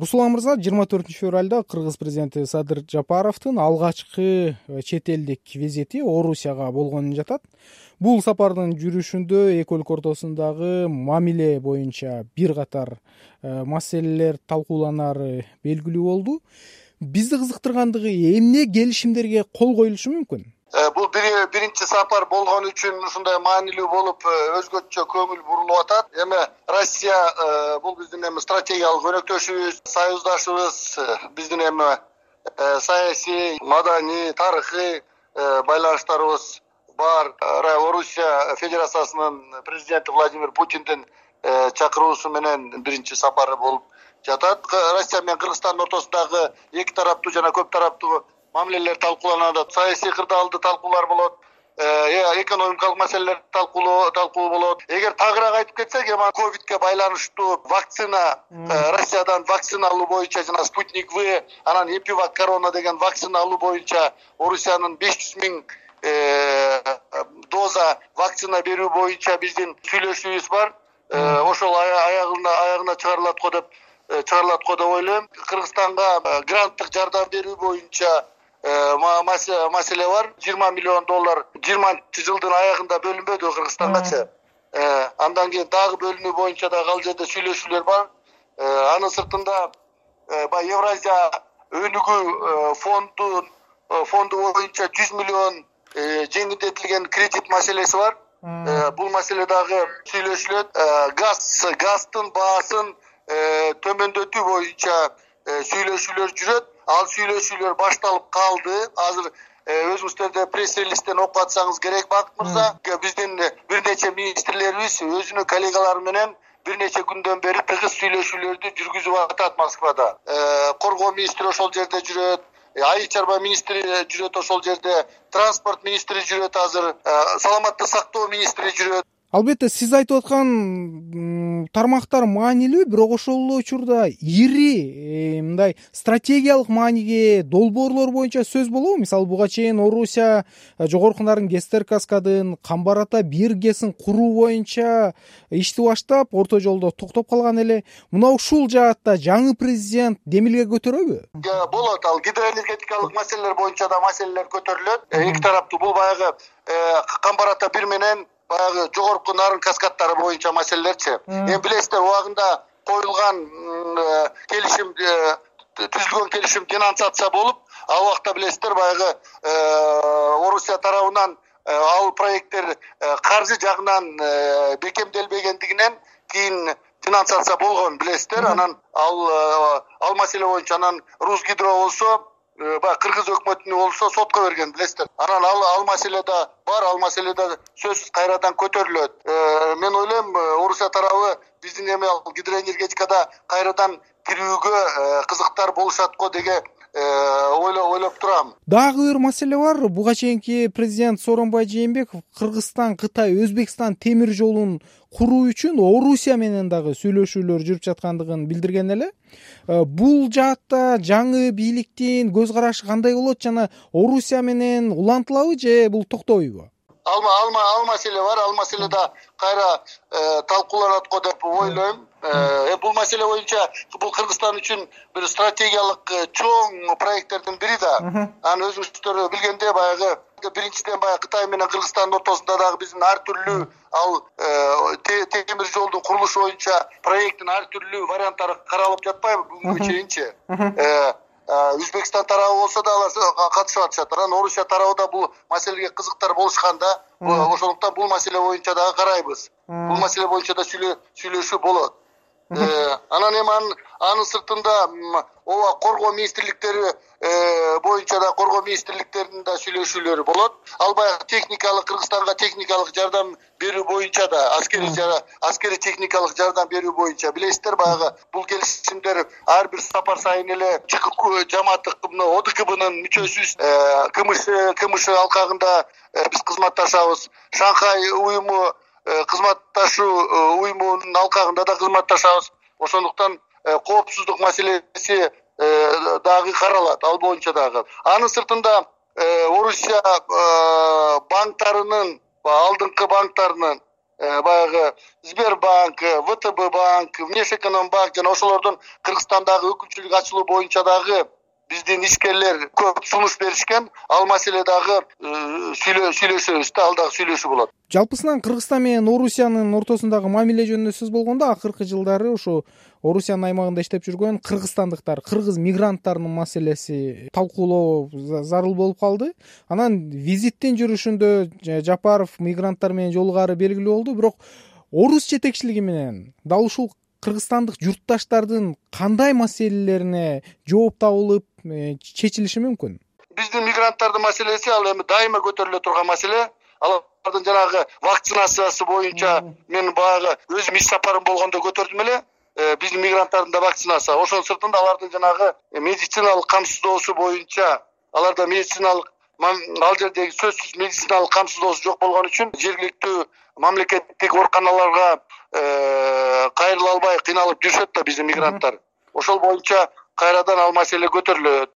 руслан мырза жыйырма төртүнчү февралда кыргыз президенти садыр жапаровдун алгачкы чет элдик визити орусияга болгонун жатат. Бул сапардын жүрүшүндө эки өлкө ортосундагы мамиле боюнча бир катар э, маселелер талкууланары белгилүү болду. Бизди кызыктыргандыгы эмне келишимдерге кол коюлушу мүмкүн бул биринчи сапар болгон үчүн ушундай маанилүү болуп э, өзгөчө көңүл бурулуп атат. Эми россия э, бул биздин эми стратегиялык өнөктөшүбүз союздашыбыз биздин эми саясий маданий тарыхый байланыштарыбыз бар. Орусия федерациясынын президенти владимир путиндин чакыруусу менен биринчи сапары болуп жатат. Россия менен кыргызстандын ортосундагы эки тараптуу жана көп тараптуу мамилелер талкууланат саясий кырдаалдуу талкуулар болот э, э, экономикалык маселелер талкуу болот. Эгер тагыраак айтып кетсек эми ковидке байланыштуу вакцина э, россиядан вакцина алуу боюнча жана спутник в анан эпивак корона деген вакцина алуу боюнча орусиянын беш жүз миң доза вакцина берүү боюнча биздин сүйлөшүүбүз бар. Ошол аягына чыгарылат го деп чыгарылат го деп ойлойм. Кыргызстанга гранттык жардам берүү боюнча маселе бар. Жыйырма миллион доллар жыйырманчы жылдын аягында бөлүнбөдүбү кыргызстангачы э, андан кийин дагы бөлүнүү боюнча дагы ал жерде сүйлөшүүлөр бар. Э, анын сыртында баягы евразия өнүгүү фондун фонду боюнча жүз миллион жеңилдетилген кредит маселеси бар. Бул маселе дагы сүйлөшүлөт. Газ газдын баасын төмөндөтүү боюнча сүйлөшүүлөр жүрөт ал сүйлөшүүлөр башталып калды. Азыр э, өзүңүздөр да пресс релизден окуп атсаңыз керек бакыт мырза. Биздин бир нече министрлерибиз өзүнүн коллегалары менен бир нече күндөн бери тыгыз сүйлөшүүлөрдү жүргүзүп атат москвада. Э, коргоо министри ошол жерде жүрөт э, айstь чарба министри жүрөт ошол жерде транспорт министри жүрөт азыр саламаттык сактоо министри жүрөт. Албетте сиз айтып аткан тармактар маанилүү бирок ошол эле учурда ири э, мындай стратегиялык мааниге долбоорлор боюнча сөз болобу. Мисалы буга чейин орусия э, жогорку нарын гестер каскадын камбар ата бир гэсин куруу боюнча ишти баштап орто жолдо токтоп калган эле. Мына ушул жаатта жаңы президент демилге көтөрөбү болот. Ал гидроэнергетикалык маселелер боюнча да маселелер көтөрүлөт. Эки тараптуу бул баягы камбар ата бир менен баягы жогорку нарын каскаддары боюнча маселелерчи. Эми билесиздер убагында коюлган э, келишим э, түзүлгөн келишим денонсация болуп ал убакта билесиздер баягы э, орусия тарабынан ал проекттер каржы жагынан бекемделбегендигинен кийин денонсация болгон билесиздер. Анан ал ал маселе боюнча анан русгидро болсо баягы кыргыз өкмөтүнө болсо сотко берген билесиздер. Анан ал ал маселе да бар ал маселе да сөзсүз кайрадан көтөрүлөт. Э, мен ойлойм э, орусия тарабы биздин эми ал гидроэнергетикада кайрадан кирүүгө кызыктар болушат го деген ойлоп турам. Дагы бир маселе бар. Буга чейинки президент сооронбай жээнбеков кыргызстан кытай өзбекстан темир жолун куруу үчүн орусия менен дагы сүйлөшүүлөр жүрүп жаткандыгын билдирген эле. Э, бул жаатта жаңы бийликтин көз карашы кандай болот? Жана орусия менен улантылабы же бул токтобойбу ал маселе бар. Ал маселе да кайра э, талкууланат го деп ойлойм. Э, бул маселе боюнча бул кыргызстан үчүн бир стратегиялык чоң проекттердин бири да. Анан өзүңүздөр билгендей баягы биринчиден баягы кытай менен кыргызстандын ортосунда дагы биздин ар түрлүү ал темир жолдун курулушу боюнча проекттин ар түрлүү варианттары каралып жатпайбы бүгүнкү чейинчи өзбекстан тарабы болсо да алар катышып атышат. Анан орусия тарабы да бул маселеге кызыктар болушкан да. Ошондуктан бул маселе боюнча дагы карайбыз. Бул маселе боюнча да сүйлөшүү болот. Э, анан эми анын сыртында ооба коргоо министрликтери э, боюнча да коргоо министрликтеринин да сүйлөшүүлөрү болот. Ал баягы техникалык кыргызстанга техникалык жардам берүү боюнча да аскерий аскерий техникалык жардам берүү боюнча билесиздер баягы бул келишимдер ар бир сапар сайын эле чкк жамааты мына одкбнын мүчөсүбүз э, кмш кмш алкагында биз кызматташабыз. Шанхай уюму Э, кызматташуу э, уюмунун алкагында да кызматташабыз. Ошондуктан э, коопсуздук маселеси дагы каралат ал боюнча дагы. Анын сыртында орусия банктарынын алдыңкы банктарынын э, баягы сбербанк втб банк внешэкономбанк жана ошолордун кыргызстандагы өкүлчүлүк ачылуу боюнча дагы биздин ишкерлер көп сунуш беришкен ал маселе дагы э, сүйлөшөбүз да ал дагы сүйлөшүү болот. Жалпысынан кыргызстан менен орусиянын ортосундагы мамиле жөнүндө сөз болгондо акыркы жылдары ушу орусиянын аймагында иштеп жүргөн кыргызстандыктар кыргыз мигранттарынын маселеси талкуулоо зарыл болуп калды. Анан визиттин жүрүшүндө жапаров мигранттар менен жолугары белгилүү болду. Бирок орус жетекчилиги менен дал ушул кыргызстандык журтташтардын кандай маселелерине жооп табылып Э, чечилиши мүмкүн? Биздин мигранттардын маселеси ал эми дайыма көтөрүлө турган маселе. Алардын жанагы вакцинациясы боюнча мен баягы өзүм иш сапарым болгондо көтөрдүм эле биздин мигранттардын да вакцинасы. Ошонун сыртында алардын жанагы медициналык камсыздоосу боюнча аларда медициналык ал жердеги сөзсүз медициналык камсыздоосу жок болгон үчүн жергиликтүү мамлекеттик ооруканаларга э, кайрыла албай кыйналып жүрүшөт да биздин мигранттар. Ошол боюнча кайрадан ал маселе көтөрүлөт